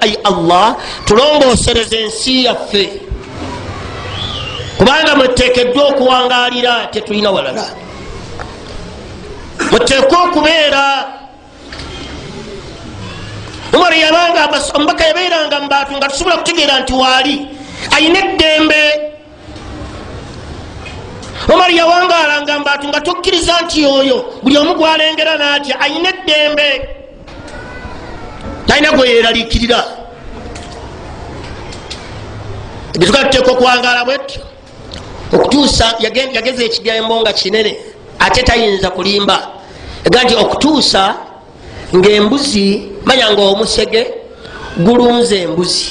ayi allah tulongoosereza ensi yaffe. Kubanga mweteekeddwa okuwangalira tetulina walala. Muteekwa okubeera. Umar yabanga omubaka yabeeranga mubantu nga tusobola kutegeera nti waali ayina eddembe. Omar yawangalanga mubantu nga tokkiriza nti oyo buli omu gwalengera naatya ayina eddembe talina gwe yeraliikirira ebituka tuteeka okuwangala bwetyo okutuusa yageza ekigambo nga kinene ate tayinza kulimba. Ega nti okutuusa ngaembuzi manya nga omusege gulunze embuzi.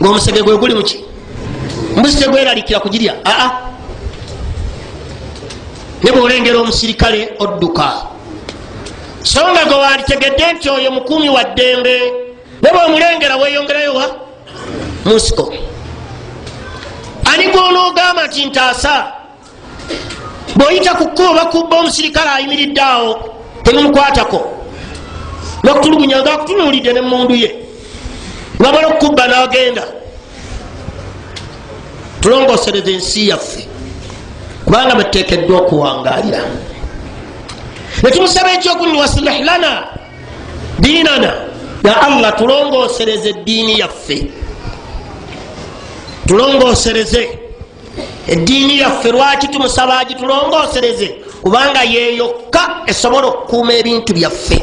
Ngaomusege gwe guli muki mbuzi tegweralikira kugirya aa. Ne bwolengera omusirikale odduka so nga gwe wanditegedde nti oyo mukumi wa ddembe. Ne bwomulengera weyongerayo wa? Musiko. Ani gwonoogamba nti ntaasa? Bwoyita ku kkubo bakubba omusirikale ayimiridde awo temumukwatako. Nokutulugunya nga akutunuulidde nemundu ye. Ngabala okukubba nagenda. Tulongosereza ensi yaffe kubanga bateekeddwa okuwangalira netumusaba ekyokuni wasilih lana diinana ya allah tulongosereze eddiini yaffe. Tulongosereze. Eddiini yaffe lwaki tumusaba agitulongosereze kubanga yeyokka esobola okukuuma ebintu byaffe.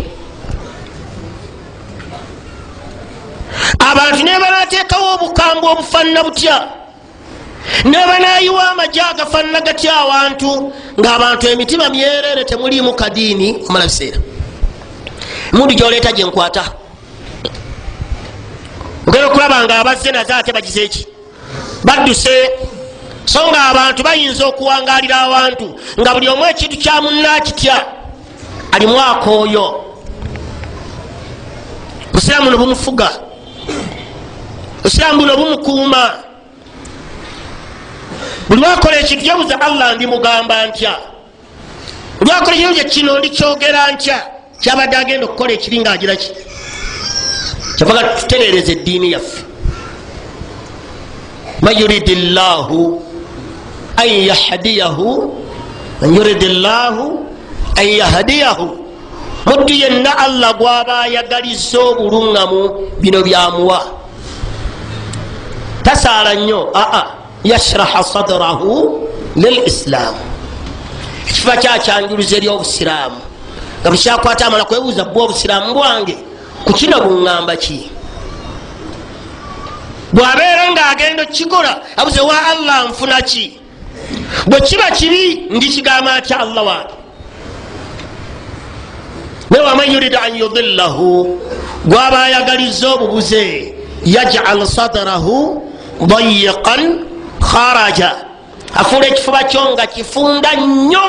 Abantu nebanateekawo obukambwe obufaanana butya nebanayiwa amajje agafaanana gatya awantu ngaabantu emitima myerere temuliimu kadiini omala biseera. Emundu gyoleeta gyenkwata ogenda okulaba nga abazze naze ate bagize eki badduse. So nga abantu bayinza okuwangalira awantu nga buli omu ekintu kyamunakitya alimu akooyo. Busiraamu buno bumufuga. Busiraamu buno bumukuuma buli wakola ekintu kyebuza allah ndimugamba ntya? Buli wakola ekintu kye kino ndikyogera ntya? Kyabadde agenda okukola ekiri nga agiraki kyabaga tuterereza eddiini yaffe. Man yuridi llahu an yahdiyahu man yuridi llahu an yahdiyahu. Muddu yenna allah gwaba ayagaliza obuluŋŋamu bino byamuwa. Tasaala nnyo aa yashraha sadrahu lilislaamu ekifuba kyakyanjuluza eri obusiraamu. Nga bukyakwata amala kwebuuza bwa obusiraamu bwange ku kino buŋŋamba ki? Bwabeera ngaagenda okukikola abuze wa allah nfuna ki? Bwe kiba kibi ndikigamba atya allah wange ne waman yurida an yudillahu gwaba ayagaliza obubuze yajal sadrahu dayiqan kharaja. Afuula ekifuba kyo nga kifunda nnyo.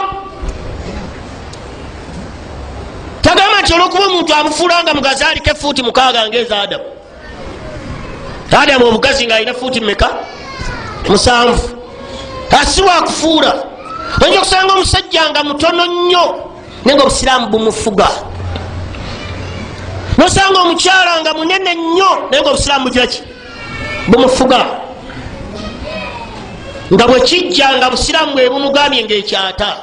Tagamba nti olwokuba omuntu amufuula nga mugazi aliko efuuti mukaaga ngaeza adamu adamu obugazi nga alina fuuti meka musanvu. Asiwakufuula oyinza okusanga omusajja nga mutono nnyo naye nga obusiraamu bumufuga. Nosanga omukyala nga munene nnyo naye nga obusiraamu bugiraki? Bumufuga nga bwe kijja nga busiraamu bwe bumugambye ngaekyata